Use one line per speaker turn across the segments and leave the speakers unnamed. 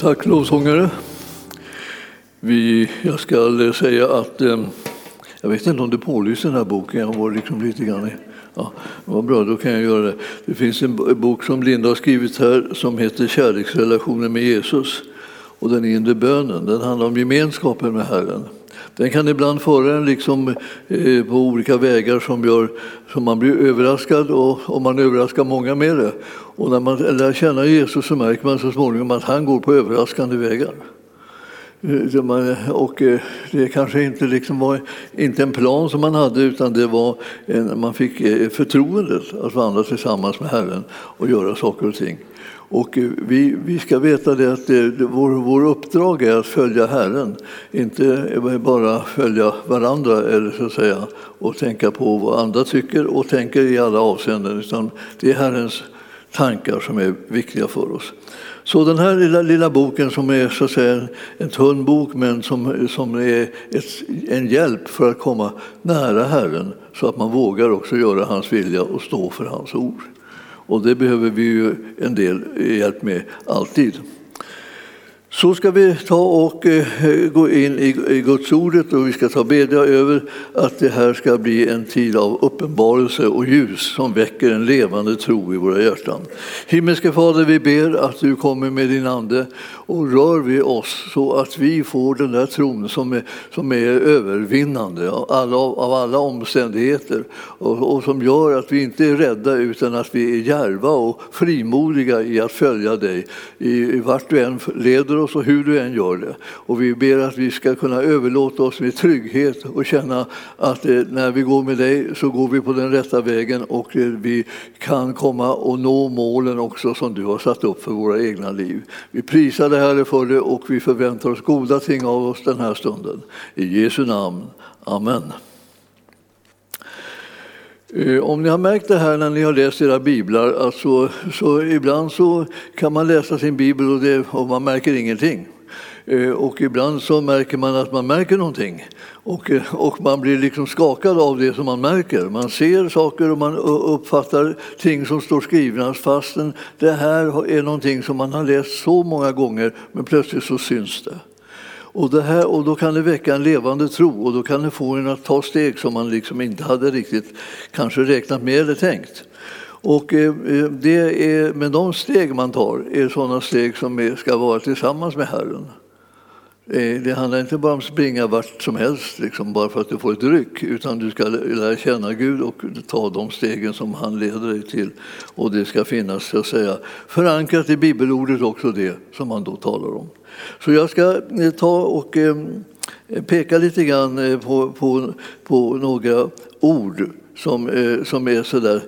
Tack lovsångare. Vi, jag ska säga att eh, jag vet inte om du pålyser den här boken. Jag var liksom lite grann i, ja, vad bra, då kan jag göra det. Det finns en bok som Linda har skrivit här som heter Kärleksrelationen med Jesus och den inre bönen. Den handlar om gemenskapen med Herren. Den kan ibland föra en liksom, eh, på olika vägar som gör så man blir överraskad och, och man överraskar många med det. Och när man lär känna Jesus så märker man så småningom att han går på överraskande vägar. Eh, och eh, det kanske inte liksom var inte en plan som man hade utan det var en, man fick eh, förtroendet att vandra tillsammans med Herren och göra saker och ting. Och vi, vi ska veta det att det, det, vår, vår uppdrag är att följa Herren, inte bara följa varandra eller så att säga, och tänka på vad andra tycker och tänker i alla avseenden, utan det är Herrens tankar som är viktiga för oss. Så den här lilla, lilla boken som är så att säga, en tunn bok men som, som är ett, en hjälp för att komma nära Herren så att man vågar också göra hans vilja och stå för hans ord. Och det behöver vi ju en del hjälp med alltid. Så ska vi ta och eh, gå in i Guds ordet och vi ska ta bedja över att det här ska bli en tid av uppenbarelse och ljus som väcker en levande tro i våra hjärtan. Himmelske Fader, vi ber att du kommer med din Ande och rör vid oss så att vi får den där tron som är, som är övervinnande av alla, av alla omständigheter och, och som gör att vi inte är rädda utan att vi är djärva och frimodiga i att följa dig i, i vart du än leder oss och hur du än gör det. Och vi ber att vi ska kunna överlåta oss med trygghet och känna att eh, när vi går med dig så går vi på den rätta vägen och eh, vi kan komma och nå målen också som du har satt upp för våra egna liv. Vi prisar dig Herre för det och vi förväntar oss goda ting av oss den här stunden. I Jesu namn. Amen. Eh, om ni har märkt det här när ni har läst era biblar, alltså, så ibland så kan man läsa sin bibel och, det, och man märker ingenting. Eh, och ibland så märker man att man märker någonting. Och, eh, och man blir liksom skakad av det som man märker. Man ser saker och man uppfattar ting som står skrivna fastän det här är någonting som man har läst så många gånger men plötsligt så syns det. Och, det här, och då kan det väcka en levande tro och då kan det få en att ta steg som man liksom inte hade riktigt kanske räknat med eller tänkt. Och eh, eh, det är, men de steg man tar är sådana steg som är, ska vara tillsammans med Herren. Eh, det handlar inte bara om att springa vart som helst liksom, bara för att du får ett ryck utan du ska lära känna Gud och ta de stegen som han leder dig till. Och det ska finnas så att säga, förankrat i bibelordet också det som man då talar om. Så jag ska eh, ta och eh, peka lite grann eh, på, på, på några ord som, som är sådär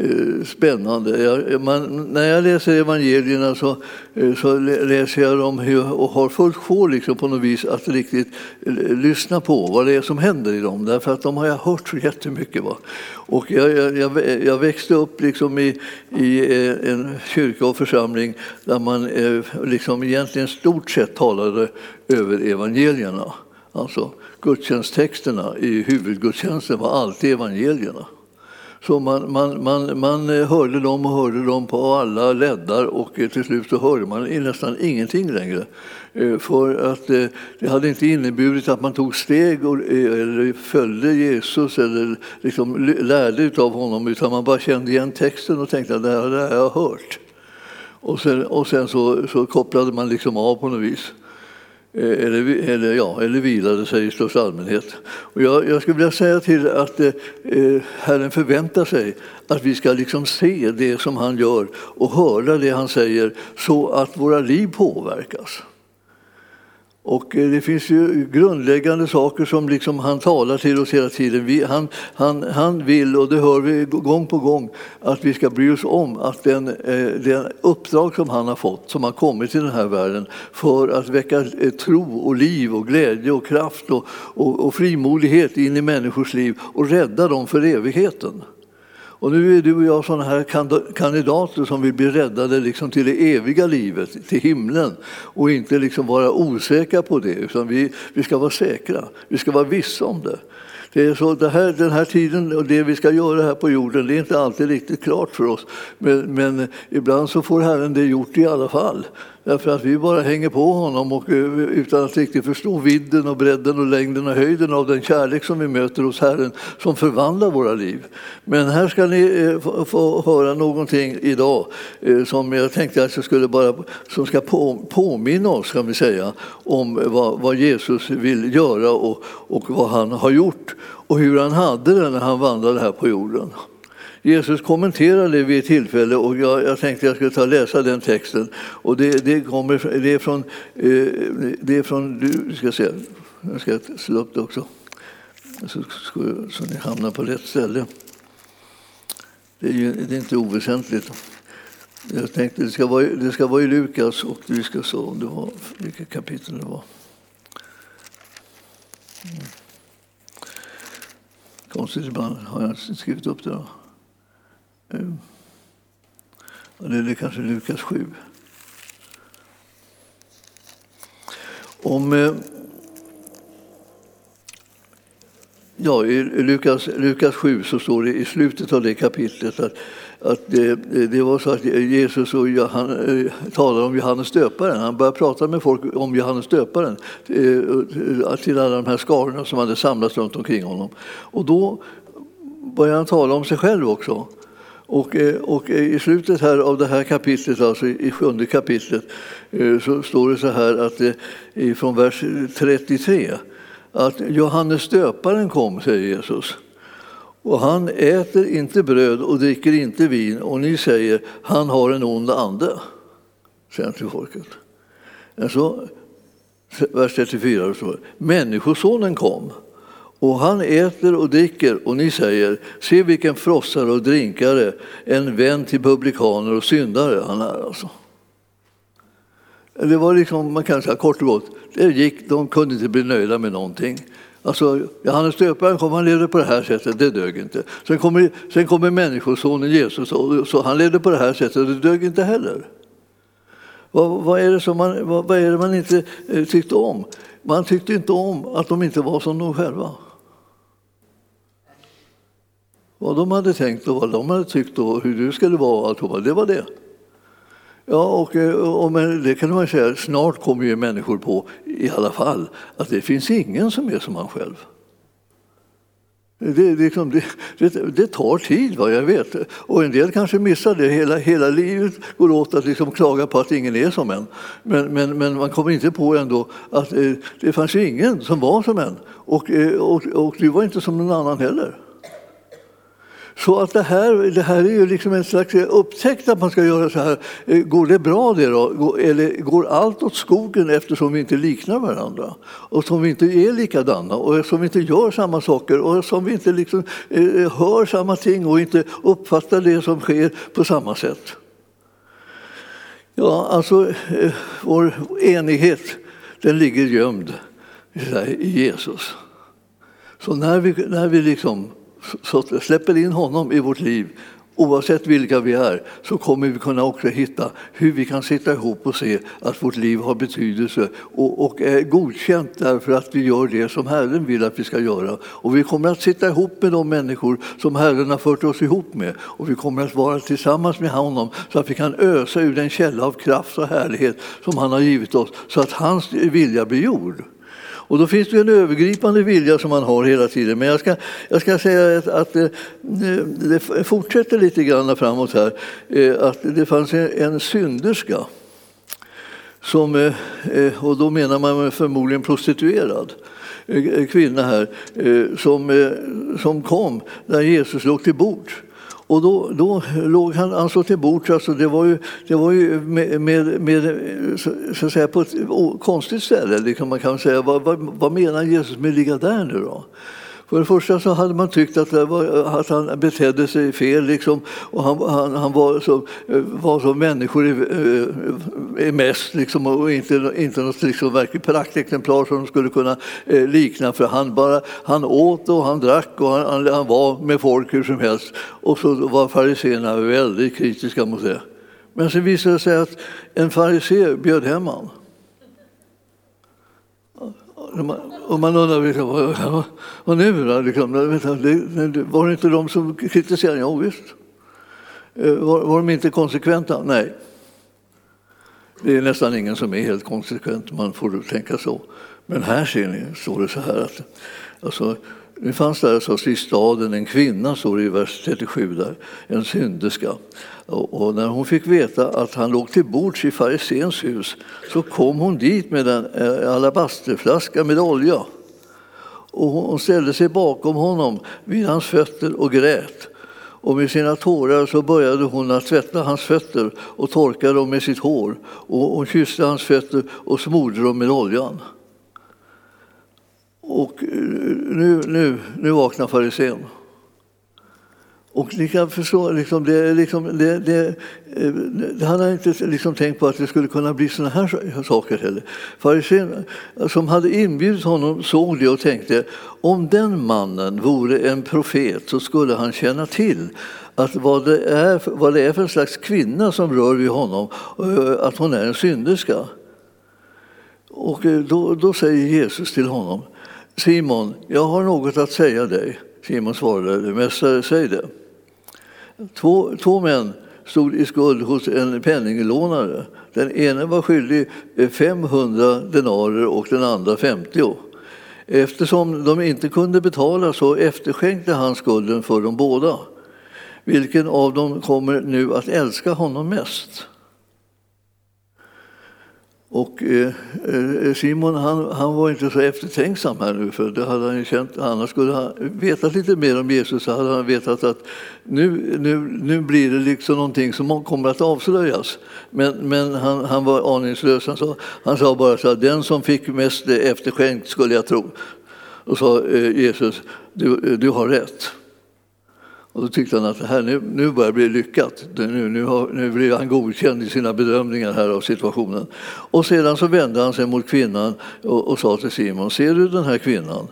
Eh, spännande. Jag, man, när jag läser evangelierna så, eh, så läser jag dem och har fullt sjå liksom på något vis att riktigt eh, lyssna på vad det är som händer i dem. Därför att de har jag hört så jättemycket. Va? Och jag, jag, jag växte upp liksom i, i en kyrka och församling där man liksom egentligen stort sett talade över evangelierna. Alltså gudstjänsttexterna i huvudgudstjänsten var alltid evangelierna. Så man, man, man, man eh, hörde dem och hörde dem på alla leddar och eh, till slut så hörde man nästan ingenting längre. Eh, för att det hade inte inneburit att man tog steg och, eller följde Jesus eller liksom lärde av honom utan man bara kände igen texten och tänkte att det här, det här har jag hört. Och sen, och sen så, så kopplade man liksom av på något vis. Eh, eller, eller, ja, eller vilade sig i största allmänhet. Och jag, jag skulle vilja säga till att eh, eh, Herren förväntar sig att vi ska liksom se det som han gör och höra det han säger så att våra liv påverkas. Och eh, det finns ju grundläggande saker som liksom han talar till oss hela tiden. Vi, han, han, han vill, och det hör vi gång på gång, att vi ska bry oss om att den, eh, den uppdrag som han har fått, som har kommit till den här världen för att väcka eh, tro och liv och glädje och kraft och, och, och frimodighet in i människors liv och rädda dem för evigheten. Och nu är du och jag sådana här kandidater som vill bli räddade liksom till det eviga livet, till himlen och inte liksom vara osäkra på det, utan vi, vi ska vara säkra. Vi ska vara vissa om det. Det är så det här, den här tiden och det vi ska göra här på jorden, det är inte alltid riktigt klart för oss. Men, men ibland så får Herren det gjort i alla fall. Därför att vi bara hänger på honom och, eh, utan att riktigt förstå vidden och bredden och längden och höjden av den kärlek som vi möter hos Herren som förvandlar våra liv. Men här ska ni eh, få höra någonting idag eh, som jag tänkte att jag skulle bara, som ska påminna oss kan vi säga, om vad, vad Jesus vill göra och, och vad han har gjort och hur han hade det när han vandrade här på jorden. Jesus kommenterade det vid ett tillfälle och jag, jag tänkte jag skulle ta och läsa den texten. Och det, det, kommer, det är från, eh, det är från du ska se, jag ska slå upp det också så, så ni hamnar på rätt ställe. Det är, ju, det är inte oväsentligt. Jag tänkte det ska vara, det ska vara i Lukas och vi ska se om det var, vilket kapitel det var. Mm. Konstigt, ibland har jag inte skrivit upp det. Då. Eh, Eller Det är kanske Lukas 7. Om, eh, ja, I Lukas, Lukas 7 så står det i slutet av det kapitlet att, att det, det var så att Jesus och Johan, eh, talade om Johannes döparen. Han började prata med folk om Johannes döparen till alla de här skarorna som hade samlats runt omkring honom. Och då började han tala om sig själv också. Och, eh, och, eh, i slutet här av det här kapitlet, alltså i sjunde kapitlet, eh, så står det så här att från vers 33 att Johannes döparen kom, säger Jesus. Och han äter inte bröd och dricker inte vin och ni säger han har en ond ande, säger han till folket. Alltså, vers 34 står det, Människosonen kom och han äter och dricker och ni säger, se vilken frossare och drinkare, en vän till publikaner och syndare han är alltså. Det var liksom, man kan säga kort och gott, det gick, de kunde inte bli nöjda med någonting. Alltså, Johannes döparen kom, han levde på det här sättet, det dög inte. Sen kommer, sen kommer Människosonen Jesus, och, så han levde på det här sättet, det dög inte heller. Vad, vad, är det som man, vad, vad är det man inte eh, tyckte om? Man tyckte inte om att de inte var som de själva. Vad de hade tänkt och vad de hade tyckt och hur du skulle vara, det var det. Ja, och, eh, och men det kan man säga, snart kommer ju människor på i alla fall att det finns ingen som är som man själv. Det, liksom, det, det, det, tar tid, vad jag vet. Och en del kanske missar det. Hela, hela livet går åt att liksom klaga på att ingen är som en. Men, men, men man kommer inte på ändå att eh, det fanns ingen som var som en. Och, eh, och, och du var inte som någon annan heller. Så att det här, det här är ju liksom en slags upptäckt att man ska göra så här. Eh, går det bra det då? Eller går allt åt skogen eftersom vi inte liknar varandra? Och som vi inte är likadana och som vi inte gör samma saker och som vi inte liksom, eh, hör samma ting och inte uppfattar det som sker på samma sätt. Ja, alltså eh, vår enighet den ligger gömd i Jesus. Så när vi, när vi liksom så släpper in honom i vårt liv, oavsett vilka vi är, så kommer vi kunna också hitta hur vi kan sitta ihop och se att vårt liv har betydelse och, och är godkänt därför att vi gör det som Herren vill att vi ska göra. Och vi kommer att sitta ihop med de människor som Herren har fört oss ihop med och vi kommer att vara tillsammans med honom så att vi kan ösa ur den källa av kraft och härlighet som han har givit oss så att hans vilja blir gjord. Och då finns det en övergripande vilja som man har hela tiden. Men jag ska, jag ska säga att, att eh, det, det, fortsätter lite grann framåt här. Eh, att det fanns en, en synderska. Som, eh, och då menar man förmodligen prostituerad kvinna här som, som kom när Jesus låg till bords. Och då, då låg han alltså till bords. Alltså det var ju, det var ju med, med, med så att säga, på ett konstigt ställe. Liksom man kan säga. Vad, vad, vad menar Jesus med att ligga där nu då? För det första så hade man tyckt att, var, att han betedde sig fel liksom, och han, han, han var, som, var som människor är, är eh, mest liksom, och inte, inte något liksom, verkligt praktexemplar som de skulle kunna eh, likna. För han, bara, han åt och han drack och han, han var med folk hur som helst. Och så var fariséerna väldigt kritiska mot det. Men så visade det sig att en farisé bjöd hem honom. Och man undrar liksom, vad, nu då? Liksom, var det inte de som kritiserade? Ja, visst. Eh, var, var de inte konsekventa? Nej. Det är nästan ingen som är helt konsekvent, man får tänka så. Men här ser ni, står det så här att alltså, det fanns där alltså i staden en kvinna, står det i vers 37, där, en synderska. Och, när hon fick veta att han låg till bords i farisens hus så kom hon dit med en eh, alabasterflaska med olja. Och hon ställde sig bakom honom vid hans fötter och grät. Och med sina tårar så började hon att tvätta hans fötter och torka dem med sitt hår. Och hon kysste hans fötter och smorde dem med oljan. Och eh, nu, nu, nu vaknar farisén. Och ni kan förstå, liksom, det, liksom, det, det, det, han har inte liksom tänkt på att det skulle kunna bli såna här saker heller. Farisén eh, som hade inbjudit honom såg det och tänkte om den mannen vore en profet så skulle han känna till att vad det är, vad det är för slags kvinna som rör vid honom, att hon är en synderska. Och då, då säger Jesus till honom Simon, jag har något att säga dig. Simon svarade, Mästare, säg det. Två, två män stod i skuld hos en penninglånare. Den ene var skyldig 500 denarer och den andra 50. Eftersom de inte kunde betala så efterskänkte han skulden för dem båda. Vilken av dem kommer nu att älska honom mest? Och eh, eh, Simon han, han, var inte så eftertänksam här nu, för det hade han ju känt. Annars skulle han vetat lite mer om Jesus så hade han vetat att nu, nu, nu blir det liksom någonting som kommer att avslöjas. Men, men han, han var aningslös. Han sa, han sa bara så här, den som fick mest efterskänkt skulle jag tro. Och sa eh, Jesus, du, du har rätt. Och då tyckte han att här, nu, nu börjar det bli lyckat. Nu, nu, har, nu blir han godkänd i sina bedömningar här av situationen. Och sedan så vände han sig mot kvinnan och, och sa till Simon, ser du den här kvinnan?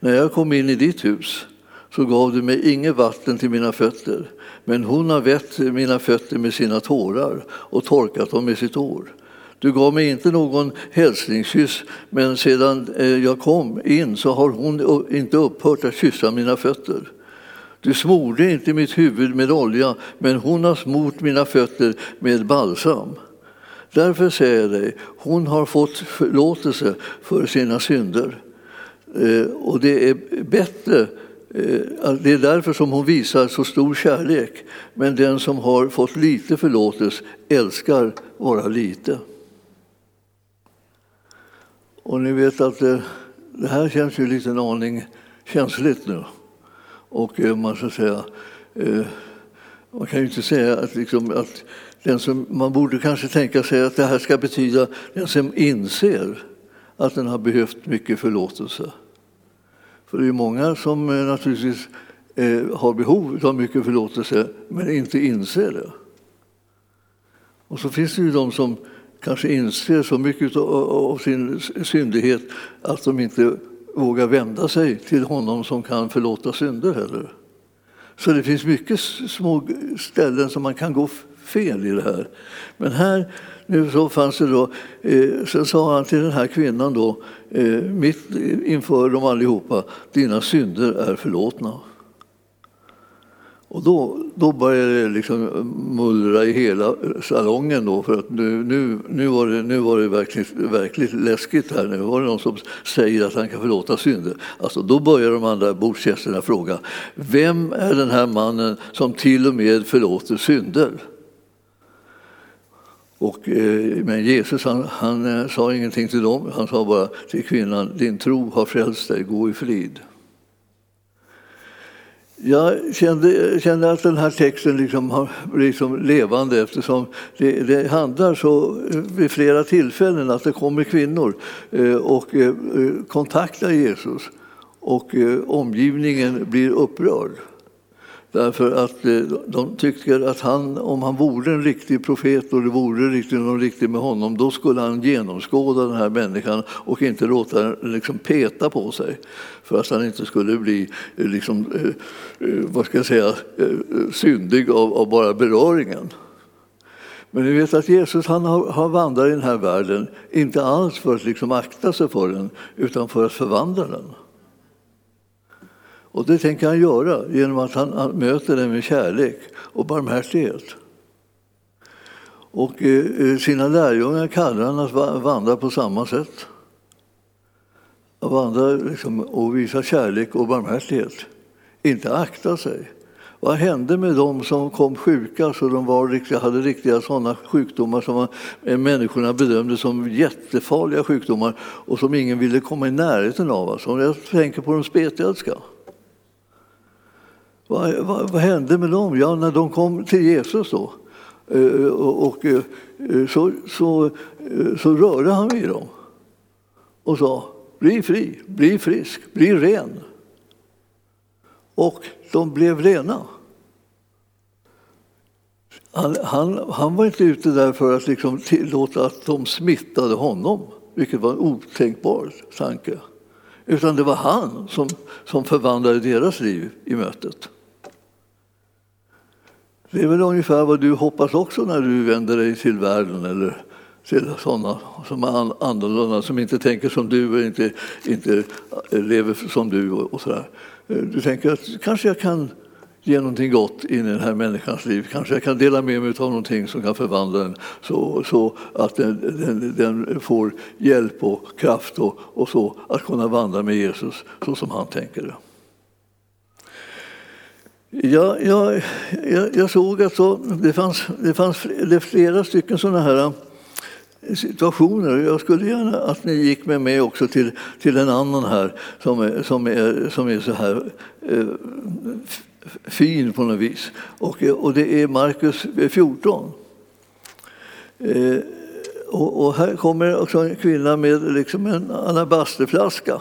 När jag kom in i ditt hus så gav du mig inget vatten till mina fötter, men hon har vett mina fötter med sina tårar och torkat dem med sitt hår. Du gav mig inte någon hälsningskyss, men sedan eh, jag kom in så har hon inte upphört att kyssa mina fötter. Du smorde inte mitt huvud med olja, men hon har smort mina fötter med balsam. Därför säger jag dig, hon har fått förlåtelse för sina synder. Eh, och det är bättre eh, det är därför som hon visar så stor kärlek. Men den som har fått lite förlåtelse älskar bara lite. Och ni vet att det, det här känns ju lite en aning känsligt nu. Och eh, man ska säga, eh, man kan ju inte säga att, liksom, att den som, man borde kanske tänka sig att det här ska betyda den som inser att den har behövt mycket förlåtelse. För det är många som eh, naturligtvis har behov av mycket förlåtelse men inte inser det. Och så finns det ju de som kanske inser så mycket av sin syndighet att de inte våga vända sig till honom som kan förlåta synder heller. Så det finns mycket små ställen som man kan gå fel i det här. Men här nu så fanns det då, eh, så sa han till den här kvinnan då, eh, mitt eh, inför dem allihopa, dina synder är förlåtna. Och då, då började det liksom mullra i hela salongen då för att nu, nu, nu var det, nu var det verkligt, verkligt läskigt här. Nu var det någon som säger att han kan förlåta synder. Alltså, då börjar de andra bordsgästerna fråga vem är den här mannen som till och med förlåter synder? Och, eh, men Jesus han, han eh, sa ingenting till dem. Han sa bara till kvinnan, din tro har frälst dig, gå i frid. Jag kände, kände, att den här texten liksom har liksom levande eftersom det, det, handlar så eh, vid flera tillfällen att det kommer kvinnor eh, och eh, kontaktar Jesus och omgivningen blir upprörd. Därför att eh, de tycker att han, om han vore en riktig profet och det vore riktigt, någon riktigt med honom, då skulle han genomskåda den här människan och inte låta den liksom peta på sig. För att han inte skulle bli eh, liksom, eh, vad ska jag säga, syndig av, av bara beröringen. Men ni vet att Jesus han har, har vandrat i den här världen, inte alls för att liksom akta sig för den, utan för att förvandla den. Och det tänker han göra genom att han möter den med kärlek och barmhärtighet. Och eh, eh, sina lärjungar kallar han att vandra på samma sätt. Att vandra liksom, och visa kärlek och barmhärtighet. Inte akta sig. Vad hände med dem som kom sjuka så de var, hade riktiga sådana sjukdomar som eh, människorna bedömde som jättefarliga sjukdomar och som ingen ville komma i närheten av? Alltså, jag tänker på de spetälska. Vad, vad, vad, hände med dem? Ja, när de kom till Jesus då, eh, och, och eh, så, så, eh, så rörde han vid dem och sa bli fri, bli frisk, bli ren. Och de blev rena. Han, han, han, var inte ute där för att liksom tillåta att de smittade honom, vilket var en otänkbar tanke. Utan det var han som, som förvandlade deras liv i mötet. Det är väl ungefär vad du hoppas också när du vänder dig till världen eller till sådana som är annorlunda, som inte tänker som du och inte, inte eh, lever som du. och, och sådär. Eh, du tänker att kanske jag kan ge någonting gott in i den här människans liv. Kanske jag kan dela med mig av någonting som kan förvandla den så, så att den, den, den, får hjälp och kraft och, och, så att kunna vandra med Jesus så som han tänker Ja, Ja, jag, jag, såg att så, det fanns, det fanns det flera stycken sådana här äh, situationer. Jag skulle gärna att ni gick med mig också till, till en annan här som är, som är, som är så här eh, fin på något vis. Och, och det är Markus 14. Eh, äh, och, och, här kommer också en kvinna med liksom en alabasterflaska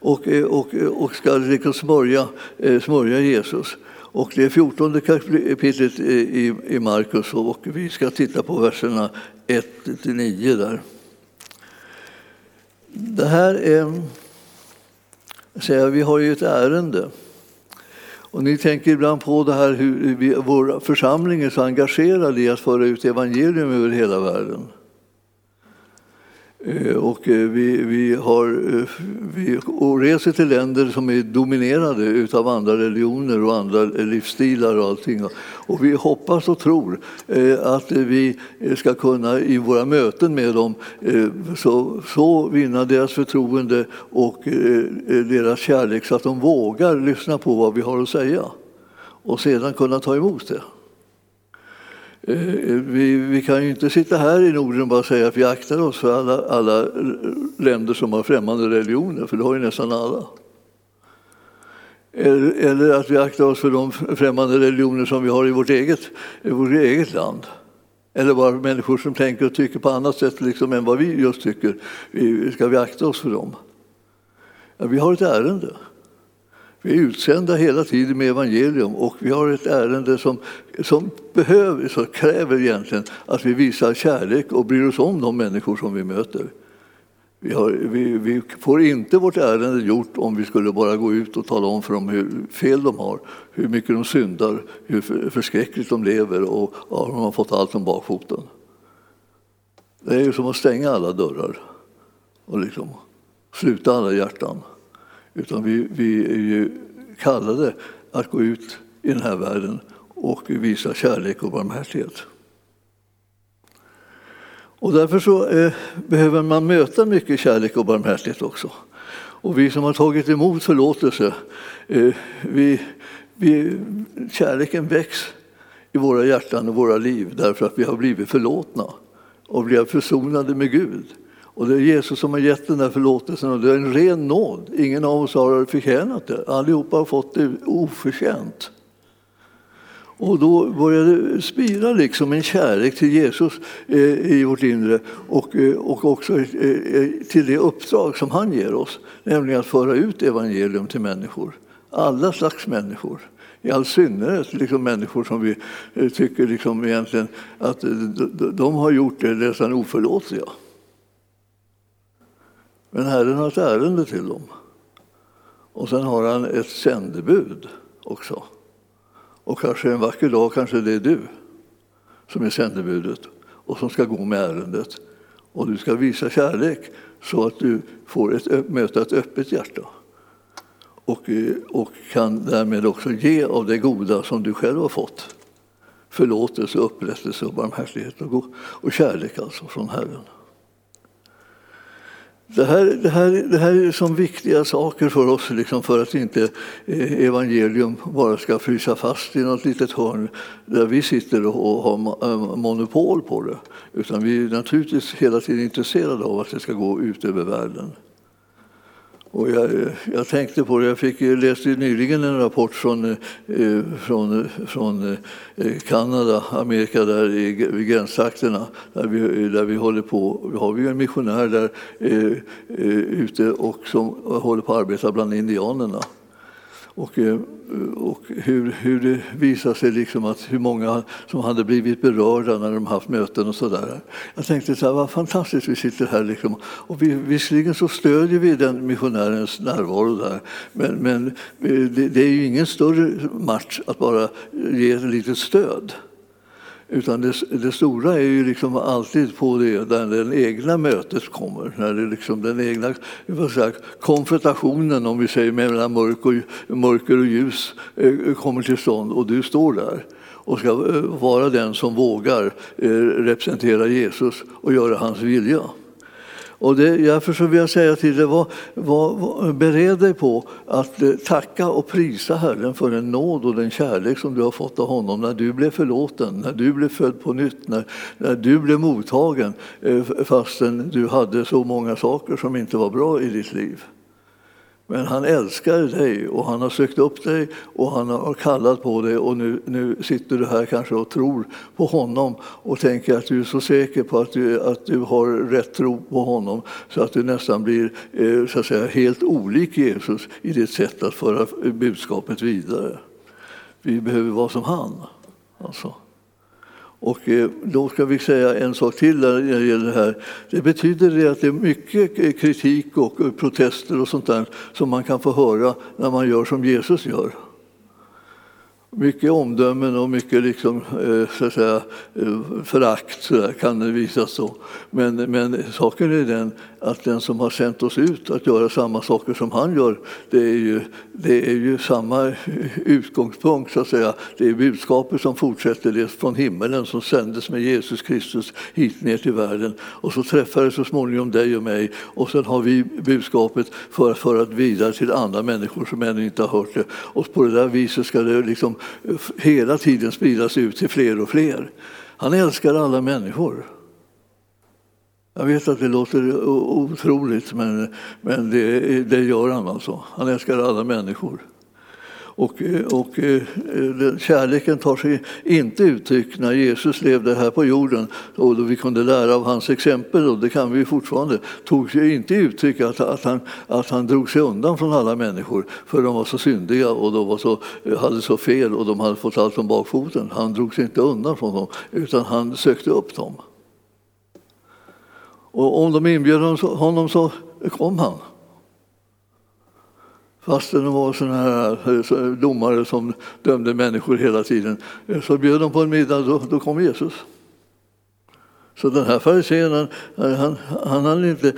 och, eh, och, eh, och ska liksom smörja, eh, smörja Jesus. Och det är 14 kapitlet i, i Markus och vi ska titta på verserna 1-9 där. Det här är... Säga, vi har ju ett ärende. Och ni tänker ibland på det här hur vi, vår församling är så engagerad i att föra ut evangelium över hela världen. Eh, och eh, vi, vi, har, eh, vi reser till länder som är dominerade av andra religioner och andra livsstilar och allting. Och vi hoppas och tror att vi ska kunna i våra möten med dem så, så vinna deras förtroende och deras kärlek så att de vågar lyssna på vad vi har att säga och sedan kunna ta emot det. Eh, vi, vi, kan ju inte sitta här i Norden och bara säga att vi aktar oss för alla, alla länder som har främmande religioner, för det har ju nästan alla. Eller, eller att vi aktar oss för de främmande religioner som vi har i vårt eget, i vårt eget land. Eller bara människor som tänker och tycker på annat sätt liksom än vad vi just tycker. Vi, ska vi akta oss för dem? Ja, vi har ett ärende. Vi är utsända hela tiden med evangelium och vi har ett ärende som, som behöver, som kräver egentligen att vi visar kärlek och bryr oss om de människor som vi möter. Vi, har, vi, vi, får inte vårt ärende gjort om vi skulle bara gå ut och tala om för dem hur fel de har, hur mycket de syndar, hur förskräckligt de lever och ja, de har fått allt om bakfoten. Det är ju som att stänga alla dörrar och liksom sluta alla hjärtan. Utan vi, vi är ju kallade att gå ut i den här världen och visa kärlek och barmhärtighet. Och därför så eh, behöver man möta mycket kärlek och barmhärtighet också. Och vi som har tagit emot förlåtelse, eh, vi, vi, kärleken väcks i våra hjärtan och våra liv därför att vi har blivit förlåtna och blivit försonade med Gud. Och det är Jesus som har gett den där förlåtelsen och det är en ren nåd. Ingen av oss har förtjänat det. Allihopa har fått det oförtjänt. Och då börjar det spira liksom en kärlek till Jesus eh, i vårt inre och, eh, och också eh, till det uppdrag som han ger oss, nämligen att föra ut evangelium till människor. Alla slags människor. I all synnerhet liksom människor som vi tycker liksom egentligen att de har gjort det nästan oförlåtliga. Men Herren har ett ärende till dem. Och sen har han ett sändebud också. Och kanske en vacker dag kanske det är du som är sändebudet och som ska gå med ärendet. Och du ska visa kärlek så att du får ett, möta ett öppet hjärta. Och, eh, och kan därmed också ge av det goda som du själv har fått. Förlåtelse, upprättelse och barmhärtighet och, och kärlek alltså från Herren. Det här, det, här, det här är som viktiga saker för oss liksom för att inte eh, evangelium bara ska frysa fast i något litet hörn där vi sitter och har eh, monopol på det. Utan vi är naturligtvis hela tiden intresserade av att det ska gå ut över världen. Och jag, jag, tänkte på det, jag fick, läste nyligen en rapport från, eh, från, från eh, Kanada, Amerika, där i, vid gränstrakterna. Där vi, där vi håller på, vi har vi en missionär där eh, eh, ute och som håller på att arbeta bland indianerna. Och, eh, och hur, hur det visade sig liksom att hur många som hade blivit berörda när de haft möten och sådär. Jag tänkte så här, vad fantastiskt vi sitter här liksom. Och vi, visserligen så stödjer vi den missionärens närvaro där men, men eh, det, det är ju ingen större match att bara ge ett litet stöd. Utan det, det, stora är ju liksom alltid på det där det egna mötet kommer. När det liksom den egna säga, konfrontationen om vi säger, mellan mörk och, mörker och ljus eh, kommer till stånd och du står där och ska eh, vara den som vågar eh, representera Jesus och göra hans vilja. Och det, därför så vill jag säga till dig, var, var, var, bered dig på att eh, tacka och prisa Herren för den nåd och den kärlek som du har fått av honom när du blev förlåten, när du blev född på nytt, när, när du blev mottagen eh, fastän du hade så många saker som inte var bra i ditt liv. Men han älskar dig och han har sökt upp dig och han har kallat på dig och nu, nu sitter du här kanske och tror på honom och tänker att du är så säker på att du, att du har rätt tro på honom så att du nästan blir eh, så att säga, helt olik Jesus i ditt sätt att föra budskapet vidare. Vi behöver vara som han. Alltså. Och eh, då ska vi säga en sak till när det gäller det här. Det betyder det att det är mycket eh, kritik och eh, protester och sånt där som man kan få höra när man gör som Jesus gör. Mycket omdömen och mycket liksom, så att säga, förakt så där, kan det visas så. Men, men saken är den att den som har sänt oss ut att göra samma saker som han gör, det är ju, det är ju samma utgångspunkt, så att säga. Det är budskapet som fortsätter, det från himmelen som sändes med Jesus Kristus hit ner till världen. Och så träffar det så småningom dig och mig och sen har vi budskapet för att föra det vidare till andra människor som ännu inte har hört det. Och på det där viset ska det liksom eh, hela tiden spridas ut till fler och fler. Han älskar alla människor. Jag vet att det låter otroligt, men, men det, det gör han alltså. Han älskar alla människor. Och, och eh, kärleken tar sig inte uttryck när Jesus levde här på jorden och då vi kunde lära av hans exempel, och det kan vi fortfarande, tog sig inte uttryck att, att, han, att han drog sig undan från alla människor för de var så syndiga och de var så, hade så fel och de hade fått allt om bakfoten. Han drog sig inte undan från dem utan han sökte upp dem. Och om de inbjöd honom så kom han. Fastän de var såna här eh, domare som dömde människor hela tiden. Eh, så bjöd de på en middag, då, då kom Jesus. Så den här farisén, han, han, han, han, inte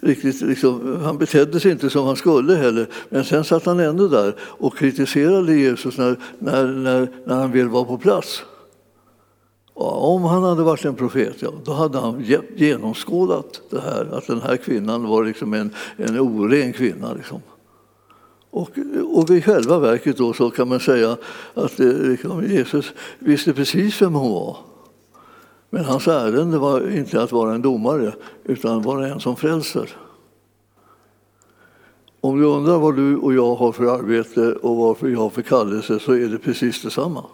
riktigt, liksom, han betedde sig inte som han skulle heller. Men sen satt han ändå där och kritiserade Jesus när, när, när, när han väl var på plats. Om han hade varit en profet, ja, då hade han genomskådat det här, att den här kvinnan var liksom en, en oren kvinna. Liksom. Och, och i själva verket då så kan man säga att eh, liksom, Jesus visste precis vem hon var. Men hans ärende var inte att vara en domare, utan att vara en som frälser. Om du undrar vad du och jag har för arbete och varför jag har för kallelse så är det precis detsamma.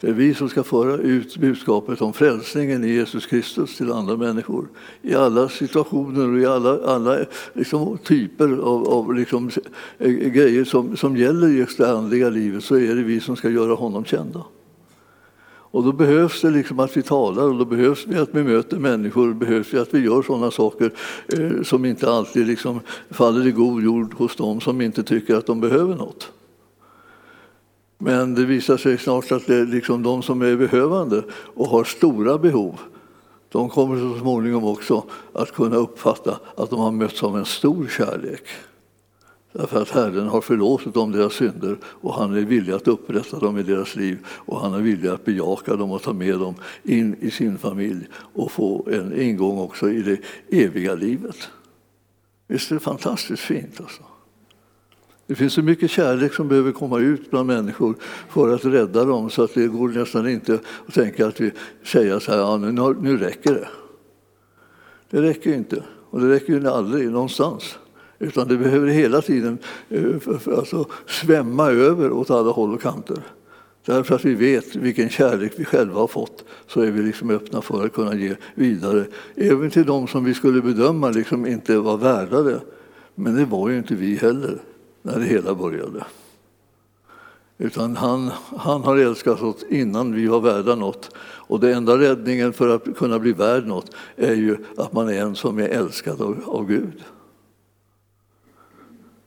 Det är vi som ska föra ut budskapet om frälsningen i Jesus Kristus till andra människor. I alla situationer och i alla, alla liksom, typer av, av liksom, eh, grejer som, som gäller just det andliga livet så är det vi som ska göra honom kända. Och då behövs det liksom att vi talar och då behövs det att vi möter människor, då behövs det att vi gör sådana saker eh, som inte alltid liksom faller i god jord hos dem som inte tycker att de behöver något. Men det visar sig snart att det är liksom de som är behövande och har stora behov de kommer så småningom också att kunna uppfatta att de har mötts av en stor kärlek. Därför att Herren har förlåtit dem deras synder och han är villig att upprätta dem i deras liv och han är villig att bejaka dem och ta med dem in i sin familj och få en ingång också i det eviga livet. Visst är det fantastiskt fint? Alltså. Det finns så mycket kärlek som behöver komma ut bland människor för att rädda dem så att det går nästan inte att tänka att vi säger så här, ja, nu, nu räcker det. Det räcker inte, och det räcker ju aldrig någonstans. Utan det behöver hela tiden eh, alltså, svämma över åt alla håll och kanter. Därför att vi vet vilken kärlek vi själva har fått så är vi liksom öppna för att kunna ge vidare. Även till de som vi skulle bedöma liksom inte var värda det. Men det var ju inte vi heller när det hela började. Utan han, han har älskat oss innan vi var värda något. Och den enda räddningen för att kunna bli värd något är ju att man är en som är älskad av, av Gud.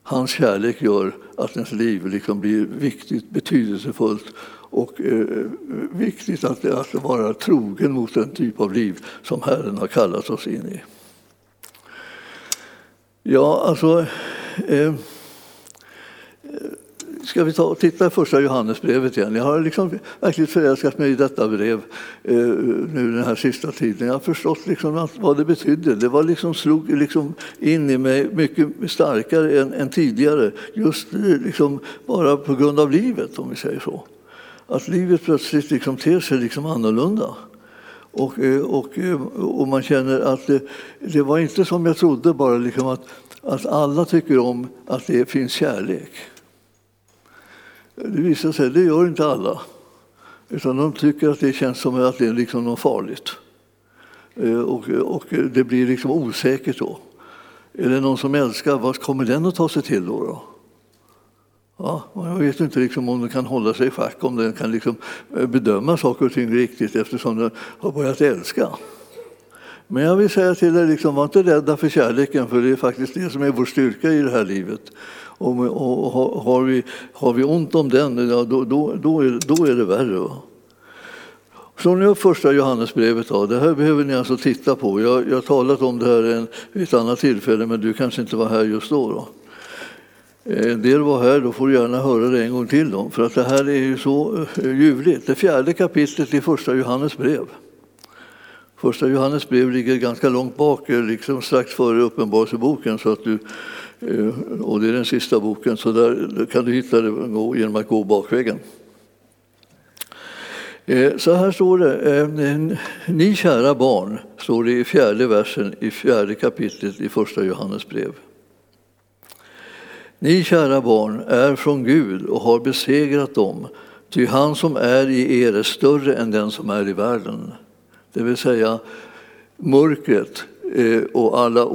Hans kärlek gör att ens liv liksom blir viktigt, betydelsefullt och eh, viktigt att, att vara trogen mot den typ av liv som Herren har kallat oss in i. Ja, alltså... Eh, Ska vi ta och titta i första Johannesbrevet igen? Jag har liksom verkligen förälskat mig i detta brev eh, nu den här sista tiden. Jag har förstått liksom vad det betydde. Det var liksom, slog liksom in i mig mycket starkare än, än tidigare. Just eh, liksom bara på grund av livet, om vi säger så. Att livet plötsligt liksom ter sig liksom annorlunda. Och, eh, och, eh, och man känner att det, det var inte som jag trodde, bara liksom att, att alla tycker om att det finns kärlek. Det visar sig att det gör inte alla. Utan de tycker att det känns som att det är liksom något farligt. Eh, och, och det blir liksom osäkert då. Är det någon som älskar, vad kommer den att ta sig till då? då? Ja, jag vet inte liksom om den kan hålla sig i schack, om den kan liksom eh, bedöma saker och ting riktigt eftersom den har börjat älska. Men jag vill säga till er, liksom, var inte rädda för kärleken, för det är faktiskt det som är vår styrka i det här livet. Och, och, och har, vi, har vi ont om den, ja, då, då, då, är, då är det värre. Va? Så nu första Johannesbrevet. Då. Det här behöver ni alltså titta på. Jag, jag har talat om det här vid ett annat tillfälle, men du kanske inte var här just då. då. Eh, en del var här, då får du gärna höra det en gång till. Då, för att det här är ju så eh, ljuvligt. Det fjärde kapitlet i första Johannes brev. Första Johannes brev ligger ganska långt bak, eh, liksom strax före Uppenbarelseboken. Så att du, Eh, och det är den sista boken, så där kan du hitta det genom att gå bakvägen. Eh, så här står det. Eh, Ni kära barn, står det i fjärde versen i fjärde kapitlet i första Johannes brev. Ni kära barn är från Gud och har besegrat dem, ty han som är i er är större än den som är i världen. Det vill säga mörkret Eh, och alla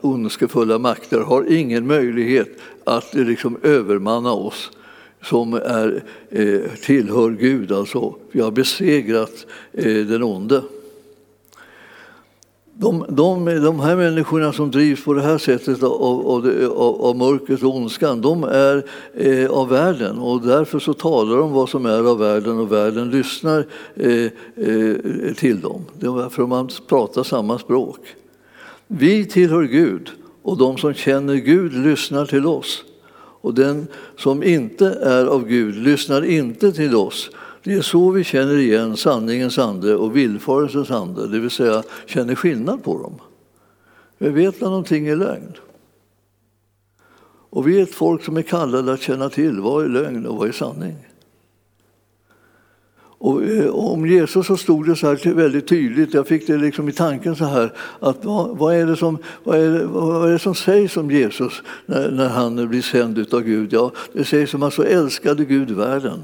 ondskefulla makter har ingen möjlighet att eh, liksom övermanna oss som är, eh, tillhör Gud. Alltså, vi har besegrat den onde. De, de, de här människorna som drivs på det här sättet av, av, av, av mörkret och ondskan, de är eh, av världen och därför så talar de vad som är av världen och världen lyssnar eh, eh, till dem. Det är därför man pratar samma språk. Vi tillhör Gud och de som känner Gud lyssnar till oss. Och den som inte är av Gud lyssnar inte till oss det är så vi känner igen sanningens ande och villfarelsens ande, det vill säga känner skillnad på dem. Vi vet när någonting är lögn. Och vi är ett folk som är kallade att känna till vad är lögn och vad är sanning. Och eh, om Jesus så stod det så här väldigt tydligt, jag fick det liksom i tanken så här, att vad, vad, är, det som, vad, är, det, vad är det som sägs om Jesus när, när han blir sänd av Gud? Ja, det sägs om att så älskade Gud världen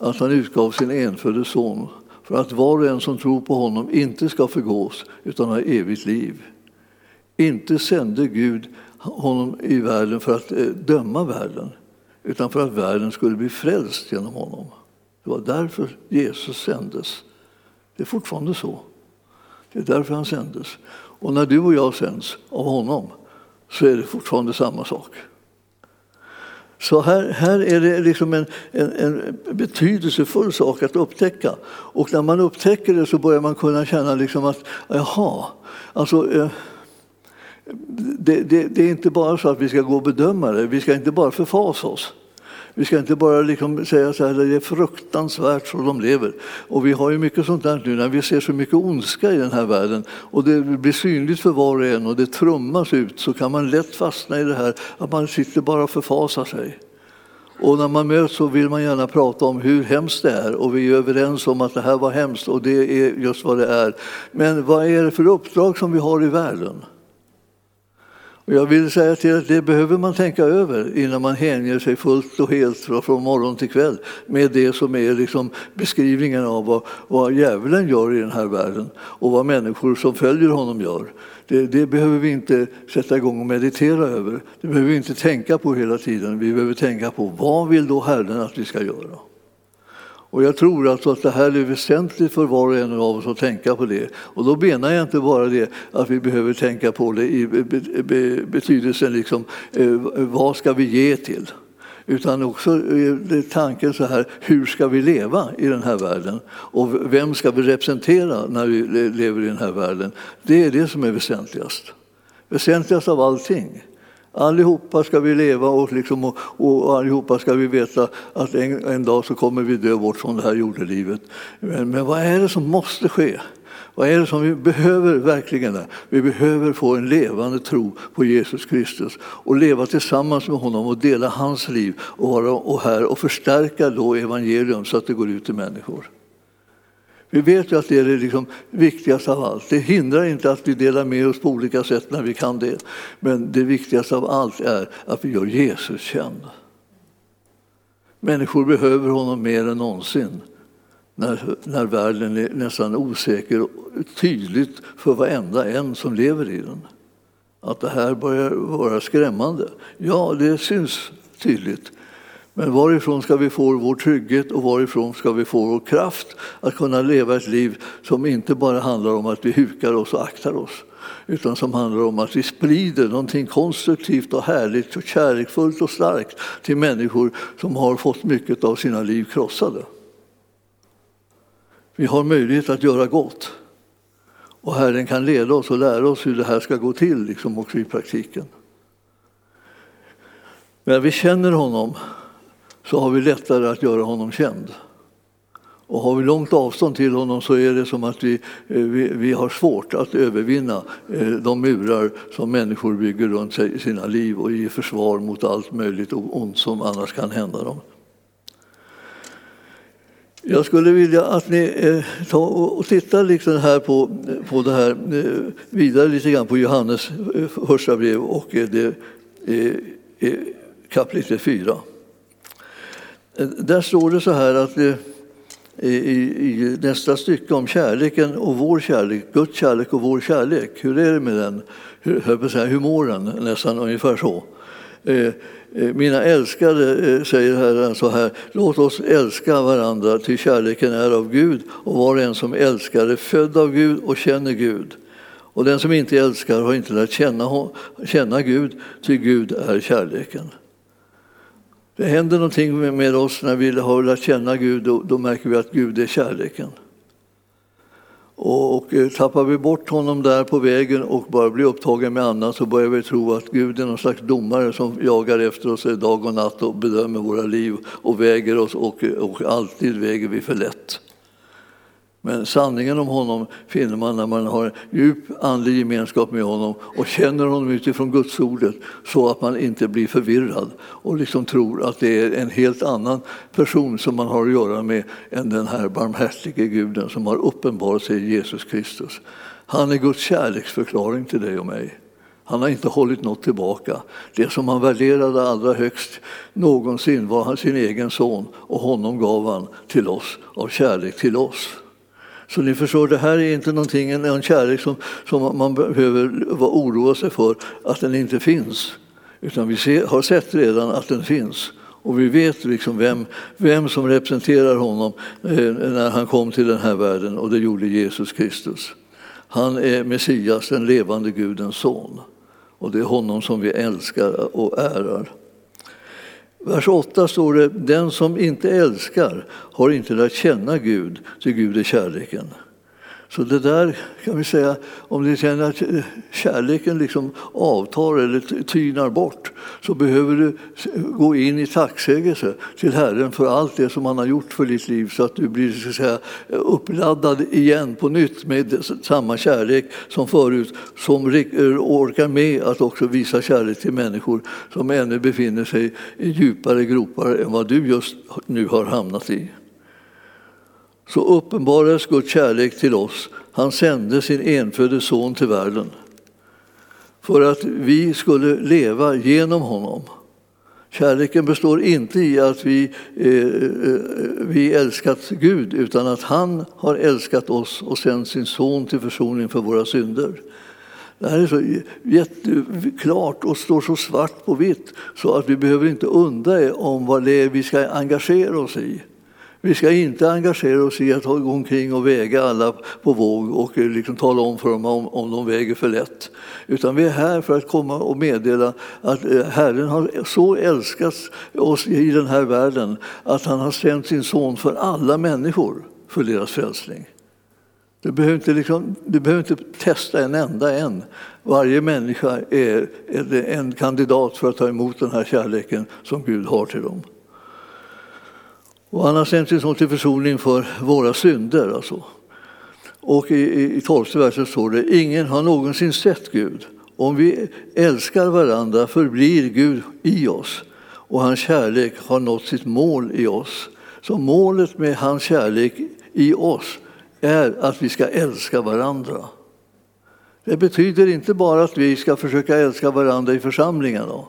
att han utgav sin enfödde son för att var och en som tror på honom inte ska förgås utan ha evigt liv. Inte sände Gud honom i världen för att eh, döma världen utan för att världen skulle bli frälst genom honom. Det var därför Jesus sändes. Det är fortfarande så. Det är därför han sändes. Och när du och jag sänds av honom så är det fortfarande samma sak. Så här, här är det liksom en, en, en, betydelsefull sak att upptäcka. Och när man upptäcker det så börjar man kunna känna liksom att jaha, alltså, eh, det, det, det, är inte bara så att vi ska gå och bedöma det, vi ska inte bara förfasa oss. Vi ska inte bara liksom säga så här, det är fruktansvärt så de lever. Och vi har ju mycket sånt där nu när vi ser så mycket ondska i den här världen och det blir synligt för var och en och det trummas ut så kan man lätt fastna i det här att man sitter bara och förfasar sig. Och när man möts så vill man gärna prata om hur hemskt det är och vi är överens om att det här var hemskt och det är just vad det är. Men vad är det för uppdrag som vi har i världen? Och jag vill säga till att det behöver man tänka över innan man hänger sig fullt och helt från morgon till kväll med det som är liksom beskrivningen av vad, vad djävulen gör i den här världen och vad människor som följer honom gör. Det, det, behöver vi inte sätta igång och meditera över. Det behöver vi inte tänka på hela tiden. Vi behöver tänka på vad vill då Herren att vi ska göra? Och jag tror alltså att det här är väsentligt för var och en av oss att tänka på det. Och då menar jag inte bara det att vi behöver tänka på det i betydelsen liksom, eh, vad ska vi ge till? Utan också eh, tanken så här, hur ska vi leva i den här världen? Och vem ska vi representera när vi lever i den här världen? Det är det som är väsentligast. Väsentligast av allting. Allihopa ska vi leva och, liksom, och, och allihopa ska vi veta att en, en dag så kommer vi dö bort från det här jordelivet. Men, men vad är det som måste ske? Vad är det som vi behöver verkligen? Vi behöver få en levande tro på Jesus Kristus och leva tillsammans med honom och dela hans liv och vara och här och förstärka då evangelium så att det går ut till människor. Vi vet ju att det är det liksom viktigaste av allt. Det hindrar inte att vi delar med oss på olika sätt när vi kan det. Men det viktigaste av allt är att vi gör Jesus känd. Människor behöver honom mer än någonsin när, när världen är nästan osäker och tydligt för varenda en som lever i den. Att det här börjar vara skrämmande. Ja, det syns tydligt. Men varifrån ska vi få vår trygghet och varifrån ska vi få vår kraft att kunna leva ett liv som inte bara handlar om att vi hukar oss och aktar oss utan som handlar om att vi sprider någonting konstruktivt och härligt och kärleksfullt och starkt till människor som har fått mycket av sina liv krossade. Vi har möjlighet att göra gott och Herren kan leda oss och lära oss hur det här ska gå till liksom också i praktiken. När vi känner honom så har vi lättare att göra honom känd. Och har vi långt avstånd till honom så är det som att vi, eh, vi, vi har svårt att övervinna eh, de murar som människor bygger runt sig i sina liv och i försvar mot allt möjligt ont som annars kan hända dem. Jag skulle vilja att ni eh, tar och tittar liksom här på, på det här eh, vidare lite grann på Johannes första brev och det, kapitel 4. Där står det så här att eh, i, i, nästa stycke om kärleken och vår kärlek, Guds kärlek och vår kärlek. Hur är det med den? Hur, säga, hur mår den? Nästan ungefär så. Eh, eh, mina älskade, säger Herren så här, låt oss älska varandra till kärleken är av Gud och var och en som älskar är född av Gud och känner Gud. Och den som inte älskar har inte lärt känna, känna Gud, ty Gud är kärleken. Det händer någonting med oss när vi har lärt känna Gud, då, då märker vi att Gud är kärleken. Och, och eh, tappar vi bort honom där på vägen och bara blir upptagen med annat så börjar vi tro att Gud är någon slags domare som jagar efter oss dag och natt och bedömer våra liv och väger oss och, och alltid väger vi för lätt. Men sanningen om honom finner man när man har djup andlig gemenskap med honom och känner honom utifrån Guds ordet så att man inte blir förvirrad och liksom tror att det är en helt annan person som man har att göra med än den här barmhärtige guden som har uppenbarat sig i Jesus Kristus. Han är Guds kärleksförklaring till dig och mig. Han har inte hållit något tillbaka. Det som han värderade allra högst någonsin var sin egen son och honom gav han till oss av kärlek till oss. Så ni förstår, det här är inte någonting, en kärlek som, som man behöver vara oroa sig för att den inte finns. Utan vi ser, har sett redan att den finns. Och vi vet liksom vem, vem som representerar honom eh, när han kom till den här världen och det gjorde Jesus Kristus. Han är Messias, den levande Gudens son. Och det är honom som vi älskar och ärar. Vers 8 står det, den som inte älskar har inte lärt känna Gud, till Gud är kärleken. Så det där kan vi säga, om ni känner att eh, kärleken liksom avtar eller tynar bort så behöver du gå in i tacksägelse till Herren för allt det som han har gjort för ditt liv så att du blir så att säga, uppladdad igen på nytt med samma kärlek som förut som eh, orkar med att också visa kärlek till människor som ännu befinner sig i djupare gropar än vad du just nu har hamnat i så uppenbarades Guds kärlek till oss. Han sände sin enfödde son till världen för att vi skulle leva genom honom. Kärleken består inte i att vi, eh, eh, eh, vi älskat Gud utan att han har älskat oss och sänt sin son till försoning för våra synder. Det här är så jätteklart och står så svart på vitt så att vi behöver inte undra om vad det är vi ska engagera oss i. Vi ska inte engagera oss i att gå omkring och väga alla på våg och eh, liksom tala om för dem om, om de väger för lätt. Utan vi är här för att komma och meddela att eh, Herren har så älskat oss i den här världen att han har sänt sin son för alla människor för deras frälsning. Du behöver, inte liksom, du behöver inte testa en enda en. Varje människa är en kandidat för att ta emot den här kärleken som Gud har till dem. Och han har sänt sin son till försoning för våra synder. Alltså. Och i, i tolfte versen står det, ingen har någonsin sett Gud. Om vi älskar varandra förblir Gud i oss och hans kärlek har nått sitt mål i oss. Så målet med hans kärlek i oss är att vi ska älska varandra. Det betyder inte bara att vi ska försöka älska varandra i församlingarna.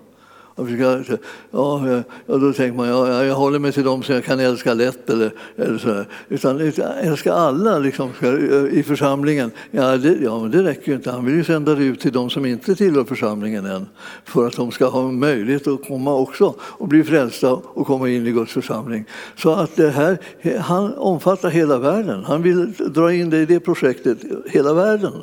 Då. Och försöka, ja, då tänker man ja, jag håller mig till dem som jag kan älska lätt. Eller, eller så Utan älska alla liksom, eh, i församlingen. Ja det, ja, men det räcker ju inte. Han vill ju sända det ut till de som inte tillhör församlingen än för att de ska ha möjlighet att komma också och bli frälsta och komma in i Guds församling. Så att det här, han omfattar hela världen. Han vill dra in det i det projektet, hela världen.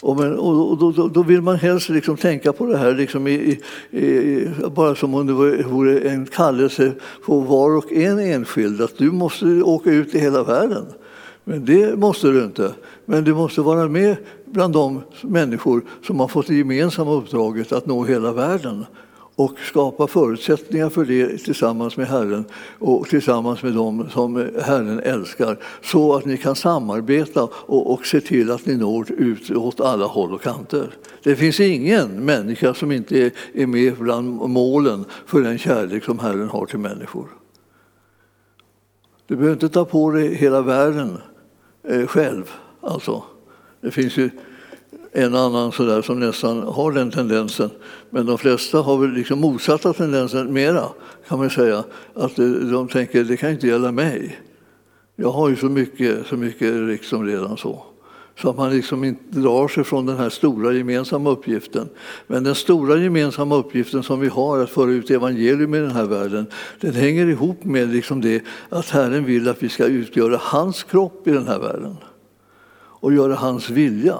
Och, men, och då, då, vill man helst liksom tänka på det här liksom i, i, bara som om det vore en kallelse på var och en enskild, att du måste åka ut i hela världen. Men det måste du inte. Men du måste vara med bland de människor som har fått det gemensamma uppdraget att nå hela världen och skapa förutsättningar för det tillsammans med Herren och tillsammans med dem som Herren älskar så att ni kan samarbeta och, och se till att ni når ut åt alla håll och kanter. Det finns ingen människa som inte är med bland målen för den kärlek som Herren har till människor. Du behöver inte ta på dig hela världen eh, själv. Alltså, det finns ju en annan sådär som nästan har den tendensen. Men de flesta har väl liksom motsatta tendensen mera, kan man säga. Att eh, de tänker, det kan inte gälla mig. Jag har ju så mycket, så mycket liksom redan så. Så att man liksom inte drar sig från den här stora gemensamma uppgiften. Men den stora gemensamma uppgiften som vi har att föra ut evangelium i den här världen, den hänger ihop med liksom det att Herren vill att vi ska utgöra hans kropp i den här världen. Och göra hans vilja.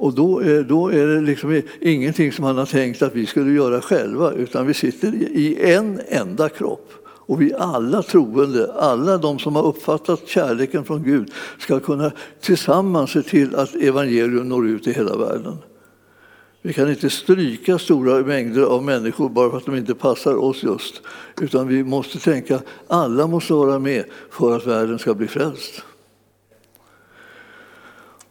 Och då är, då är det liksom ingenting som han har tänkt att vi skulle göra själva utan vi sitter i en enda kropp. Och vi alla troende, alla de som har uppfattat kärleken från Gud ska kunna tillsammans se till att evangelium når ut i hela världen. Vi kan inte stryka stora mängder av människor bara för att de inte passar oss just. Utan vi måste tänka alla måste vara med för att världen ska bli frälst.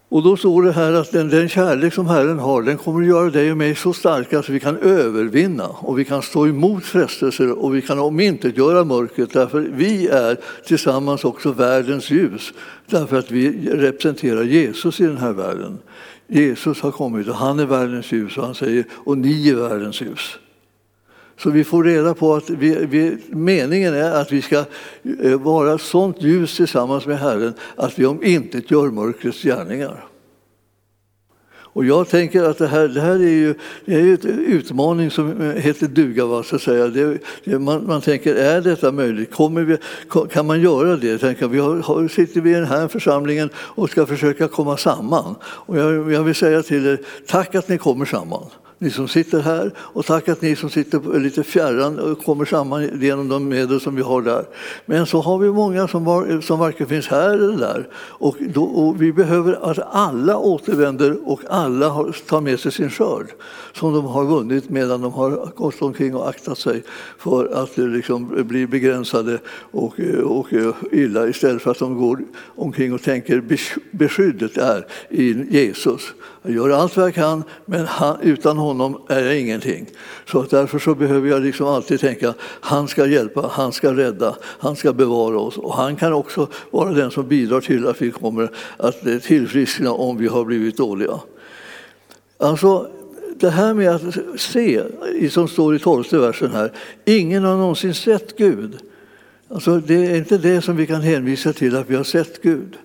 Och då står det här att den, den kärlek som Herren har den kommer att göra dig och mig så starka att vi kan övervinna och vi kan stå emot frestelser och vi kan omintetgöra mörkret därför vi är tillsammans också världens ljus därför att vi representerar Jesus i den här världen. Jesus har kommit och han är världens ljus och han säger och ni är världens ljus. Så vi får reda på att vi, vi, meningen är att vi ska eh, vara sånt ljus tillsammans med Herren att vi om inte gör mörkrets gärningar. Och jag tänker att det här, det här är ju det är en utmaning som eh, heter duga. Va, så att säga. Det, det, man, man, tänker, är detta möjligt? Kommer vi, kan man göra det? Tänker, vi har, sitter vi i den här församlingen och ska försöka komma samman. Och jag, jag vill säga till er, tack att ni kommer samman ni som sitter här och tack att ni som sitter lite fjärran och kommer samman genom de medel som vi har där. Men så har vi många som, var, som varken finns här eller där. Och, då, och vi behöver att alla återvänder och alla har, tar med sig sin skörd som de har vunnit medan de har gått omkring och aktat sig för att eh, liksom bli begränsade och, eh, och eh, illa istället för att de går omkring och tänker beskyddet är i Jesus. Jag gör allt vad jag kan, men han, utan honom honom är jag ingenting. Så därför så behöver jag liksom alltid tänka han ska hjälpa, han ska rädda, han ska bevara oss. Och han kan också vara den som bidrar till att vi kommer att tillfriskna om vi har blivit dåliga. Alltså, det här med att se, som står i tolfte versen här, ingen har någonsin sett Gud. Alltså, det är inte det som vi kan hänvisa till, att vi har sett Gud.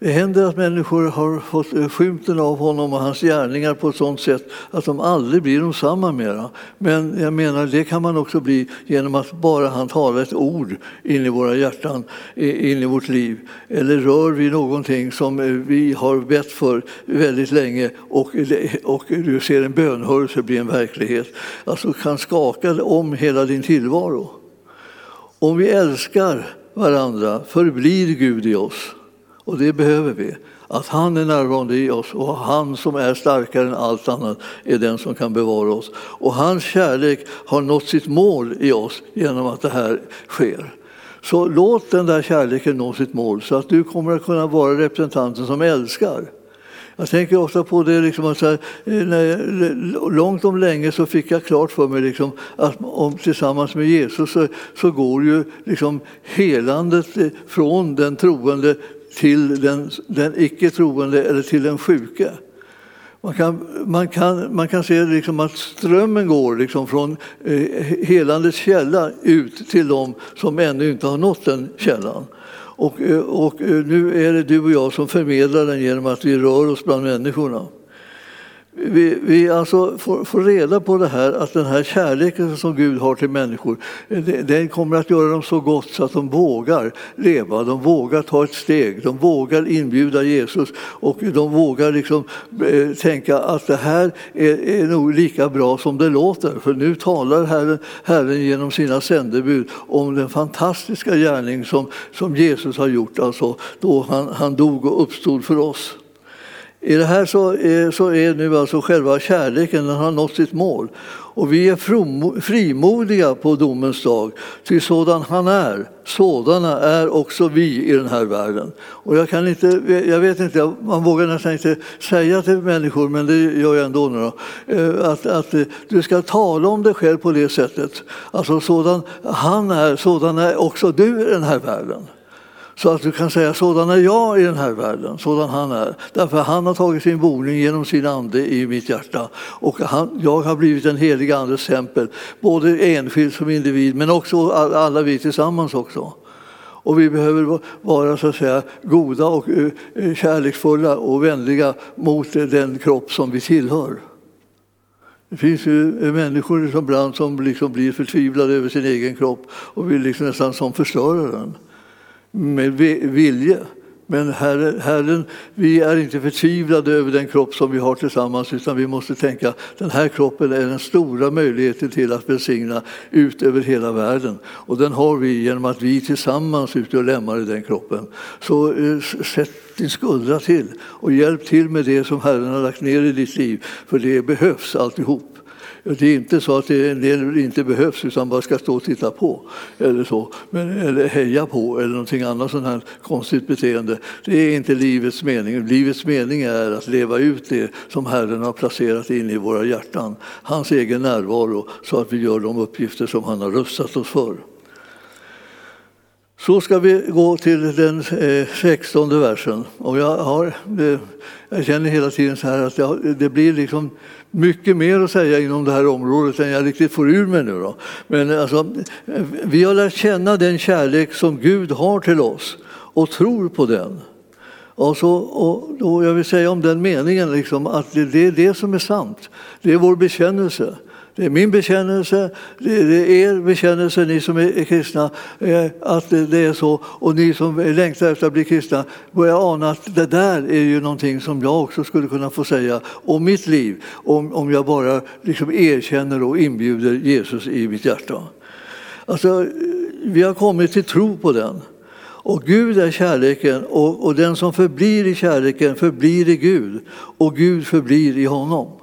Det händer att människor har fått eh, skymten av honom och hans gärningar på ett sådant sätt att de aldrig blir de samma mera. Men jag menar, det kan man också bli genom att bara han talar ett ord in i våra hjärtan, in i vårt liv. Eller rör vi någonting som eh, vi har bett för väldigt länge och, och du ser en bönhörelse bli en verklighet. Alltså kan skaka om hela din tillvaro. Om vi älskar varandra förblir Gud i oss. Och det behöver vi. Att han är närvarande i oss och han som är starkare än allt annat är den som kan bevara oss. Och hans kärlek har nått sitt mål i oss genom att det här sker. Så låt den där kärleken nå sitt mål så att du kommer att kunna vara representanten som älskar. Jag tänker ofta på det, liksom att här, eh, när, långt om länge så fick jag klart för mig liksom, att om, tillsammans med Jesus så, så går ju liksom helandet eh, från den troende till den, den icke troende eller till den sjuke. Man kan, man kan, man kan se liksom att strömmen går liksom från eh, helandets källa ut till dem som ännu inte har nått den källan. Och, eh, och eh, nu är det du och jag som förmedlar den genom att vi rör oss bland människorna. Vi, vi alltså får, får, reda på det här att den här kärleken som Gud har till människor den kommer att göra dem så gott så att de vågar leva, de vågar ta ett steg, de vågar inbjuda Jesus och de vågar liksom, eh, tänka att det här är, är nog lika bra som det låter. För nu talar Herren, Herren genom sina sändebud om den fantastiska gärning som, som Jesus har gjort, alltså då han, han dog och uppstod för oss. I det här så är, så är nu alltså själva kärleken, den har nått sitt mål. Och vi är frimodiga på domens dag, ty sådan han är, sådana är också vi i den här världen. Och jag, kan inte, jag vet inte, man vågar nästan inte säga till människor, men det gör jag ändå nu då, eh, att, att du ska tala om dig själv på det sättet. Alltså sådan han är, sådan är också du i den här världen. Så att du kan säga sådan är jag i den här världen, sådan han är. Därför han har tagit sin boning genom sin ande i mitt hjärta. Och han, jag har blivit en helig andes tempel, både enskild som individ men också alla vi tillsammans också. Och vi behöver vara så att säga, goda och eh, eh, kärleksfulla och vänliga mot eh, den kropp som vi tillhör. Det finns ju människor som ibland som liksom blir förtvivlade över sin egen kropp och vill liksom nästan som förstöra den med vilje. Men Herren, Herren, vi är inte förtvivlade över den kropp som vi har tillsammans utan vi måste tänka att den här kroppen är den stora möjligheten till att välsigna ut över hela världen. Och den har vi genom att vi tillsammans utgör lämmar i den kroppen. Så eh, sätt din skuldra till och hjälp till med det som Herren har lagt ner i ditt liv, för det behövs alltihop. Det är inte så att en del inte behövs utan bara ska stå och titta på eller, så, men, eller heja på eller någonting annat sånt här konstigt beteende. Det är inte livets mening. Livets mening är att leva ut det som Herren har placerat in i våra hjärtan, hans egen närvaro, så att vi gör de uppgifter som han har rustat oss för. Så ska vi gå till den eh, sextonde versen. Och jag, har, eh, jag känner hela tiden så här att det blir liksom mycket mer att säga inom det här området än jag riktigt får ur mig nu. Då. Men alltså, vi har lärt känna den kärlek som Gud har till oss och tror på den. Och, så, och, och jag vill säga om den meningen liksom, att det, det är det som är sant. Det är vår bekännelse. Det är min bekännelse, det är er bekännelse, ni som är kristna, eh, att det är så. Och ni som längtar efter att bli kristna börjar ana att det där är ju någonting som jag också skulle kunna få säga om mitt liv, om, om jag bara liksom erkänner och inbjuder Jesus i mitt hjärta. Alltså, eh, vi har kommit till tro på den. Och Gud är kärleken och, och den som förblir i kärleken förblir i Gud och Gud förblir i honom.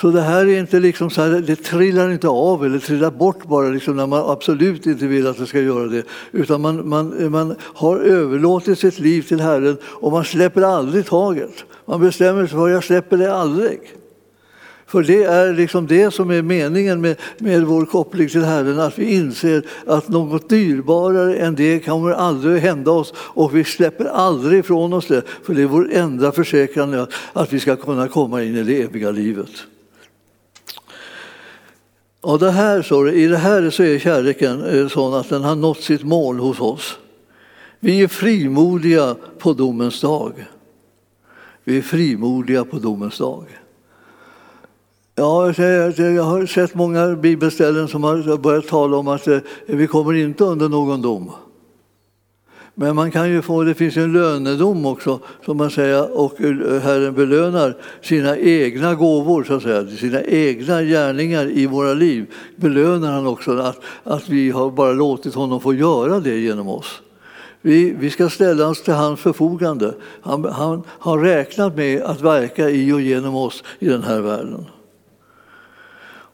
Så det här är inte liksom så här, det trillar inte av eller trillar bort bara liksom när man absolut inte vill att det ska göra det. Utan man, man, man har överlåtit sitt liv till Herren och man släpper aldrig taget. Man bestämmer sig för att jag släpper det aldrig. För det är liksom det som är meningen med, med vår koppling till Herren, att vi inser att något dyrbarare än det kommer aldrig att hända oss och vi släpper aldrig ifrån oss det, för det är vår enda försäkran att vi ska kunna komma in i det eviga livet. Och det här, så, I det här så är kärleken eh, sån att den har nått sitt mål hos oss. Vi är frimodiga på domens dag. Vi är frimodiga på domens dag. Ja, jag har sett många bibelställen som har börjat tala om att eh, vi kommer inte under någon dom. Men man kan ju få, det finns en lönedom också, som man säger, och eh, Herren belönar sina egna gåvor, så att säga, sina egna gärningar i våra liv. Belönar han också att, att vi har bara låtit honom få göra det genom oss. Vi, vi ska ställa oss till hans förfogande. Han, han har räknat med att verka i och genom oss i den här världen.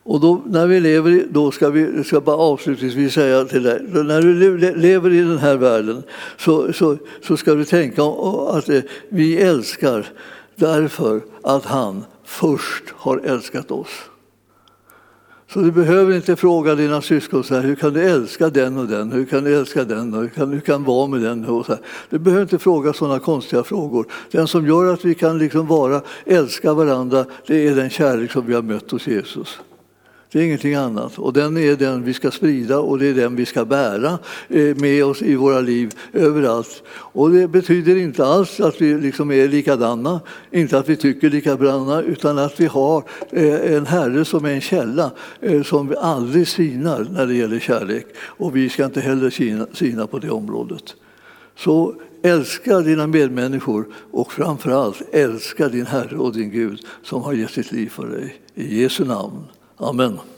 Och då, när vi lever, då ska vi ska bara avslutningsvis säga till dig, när du lever i den här världen så, så, så ska du tänka att eh, vi älskar därför att han först har älskat oss. Så du behöver inte fråga dina syskon så här, hur kan du älska den och den, hur kan du älska den och hur kan du kan vara med den. Och så här. Du behöver inte fråga sådana konstiga frågor. Den som gör att vi kan liksom vara, älska varandra, det är den kärlek som vi har mött hos Jesus. Det är ingenting annat. Och den är den vi ska sprida och det är den vi ska bära eh, med oss i våra liv överallt. Och det betyder inte alls att vi liksom är likadana, inte att vi tycker likadana, utan att vi har eh, en Herre som är en källa eh, som vi aldrig sinar när det gäller kärlek. Och vi ska inte heller sina på det området. Så älska dina medmänniskor och framförallt älska din Herre och din Gud som har gett sitt liv för dig. I Jesu namn. Amen.